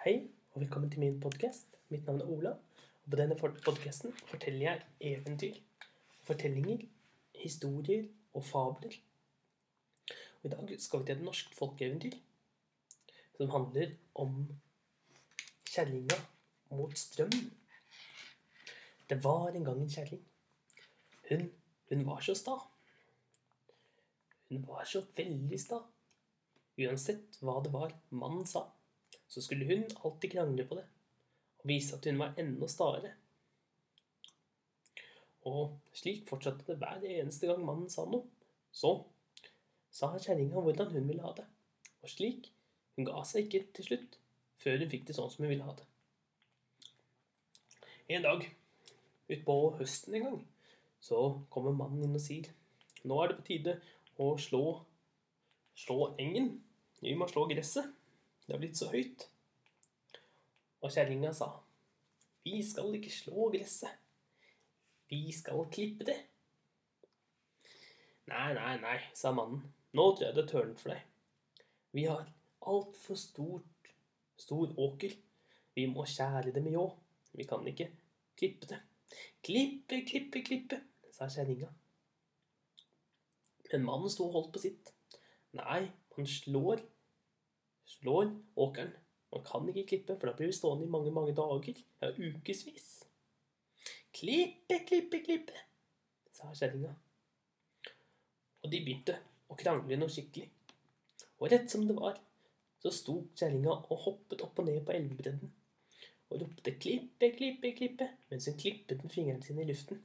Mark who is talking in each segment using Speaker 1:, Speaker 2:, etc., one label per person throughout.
Speaker 1: Hei, og velkommen til min podkast. Mitt navn er Ola. Og på denne podkasten forteller jeg eventyr, fortellinger, historier og fabler. Og I dag skal vi til et norsk folkeeventyr som handler om kjerringa mot strømmen. Det var en gang en kjerring. Hun, hun var så sta. Hun var så veldig sta. Uansett hva det var mannen sa, så skulle hun alltid krangle på det og vise at hun var enda staere. Og slik fortsatte det hver eneste gang mannen sa noe. Så sa kjerringa hvordan hun ville ha det. Og slik hun ga seg ikke til slutt før hun fikk det sånn som hun ville ha det. En dag utpå høsten en gang så kommer mannen inn og sier nå er det på tide å slå, slå engen. Vi må slå gresset. Det har blitt så høyt. Og kjerringa sa, vi skal ikke slå gresset. Vi skal klippe det. Nei, nei, nei, sa mannen. Nå tror jeg det tørnet for deg. Vi har altfor stort, stor åker. Vi må skjære det med ljå. Vi kan ikke klippe det. Klippe, klippe, klippe, sa kjerringa. Men mannen sto og holdt på sitt. Nei, han slår slår åkeren. Man kan ikke klippe, for da blir vi stående i mange, mange dager, ja, ukevis. Klippe, klippe, klippe, sa kjerringa. Og de begynte å krangle noe skikkelig. Og rett som det var, så sto kjerringa og hoppet opp og ned på elvebredden og ropte 'klippe, klippe, klippe' mens hun klippet med fingrene sine i luften.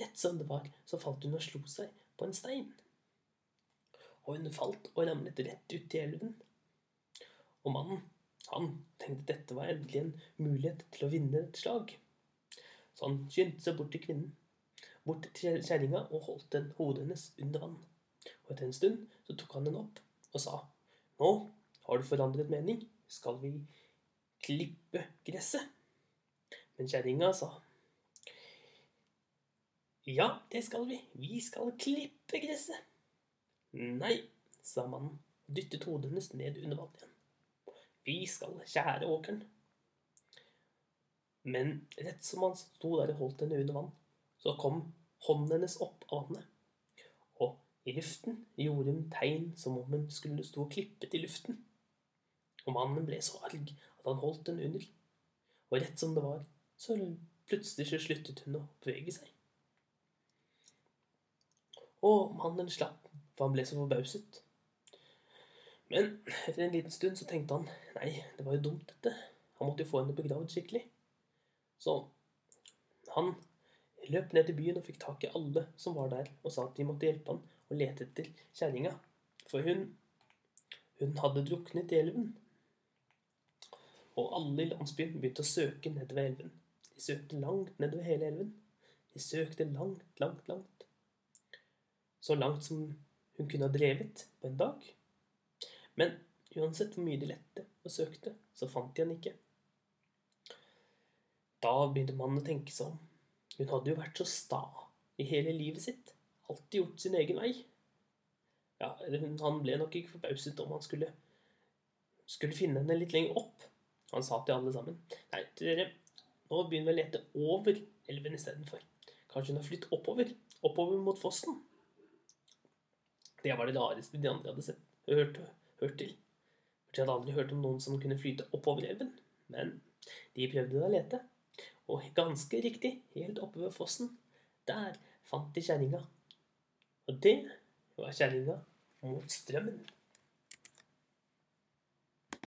Speaker 1: Rett som det var, så falt hun og slo seg på en stein. Og hun falt og ramlet rett ut i elven. Og mannen, han tenkte dette var endelig en mulighet til å vinne et slag. Så han skyndte seg bort til kvinnen, bort til kjerringa og holdt den hodet hennes under vann. Og etter en stund så tok han den opp og sa, Nå har du forandret mening, skal vi klippe gresset? Men kjerringa sa, Ja, det skal vi, vi skal klippe gresset. Nei, sa mannen dyttet hodet hennes ned under vann igjen. Vi skal kjære åkeren. Men rett som han sto der og holdt henne under vann, så kom hånden hennes opp av vannet. Og i luften gjorde hun tegn som om hun skulle stå klippet i luften. Og mannen ble så arg at han holdt henne under. Og rett som det var, så plutselig så sluttet hun å bevege seg. Og mannen slapp, for han ble så forbauset. Men etter en liten stund så tenkte han nei, det var jo dumt, dette. Han måtte jo få henne begravd skikkelig. Så han løp ned til byen og fikk tak i alle som var der, og sa at de måtte hjelpe han og lete etter kjerringa. For hun, hun hadde druknet i elven. Og alle i landsbyen begynte å søke nedover elven. De søkte langt nedover hele elven. De søkte langt, langt, langt. Så langt som hun kunne ha drevet på en dag. Men uansett hvor mye de lette og søkte, så fant de han ikke. Da begynte mannen å tenke seg om. Hun hadde jo vært så sta i hele livet sitt. Alltid gjort sin egen vei. Ja, han ble nok ikke forbauset om han skulle, skulle finne henne litt lenger opp. Han sa til alle sammen Nei, dere, nå begynner vi å lete over elven istedenfor. Kanskje hun har flyttet oppover? Oppover mot fossen? Det var det rareste de andre hadde sett, hørt hørt til. For de hadde aldri hørt om noen som kunne flyte oppover elven. Men de prøvde å lete. Og ganske riktig, helt oppe ved fossen, der fant de kjerringa. Og det var kjerringa mot strømmen.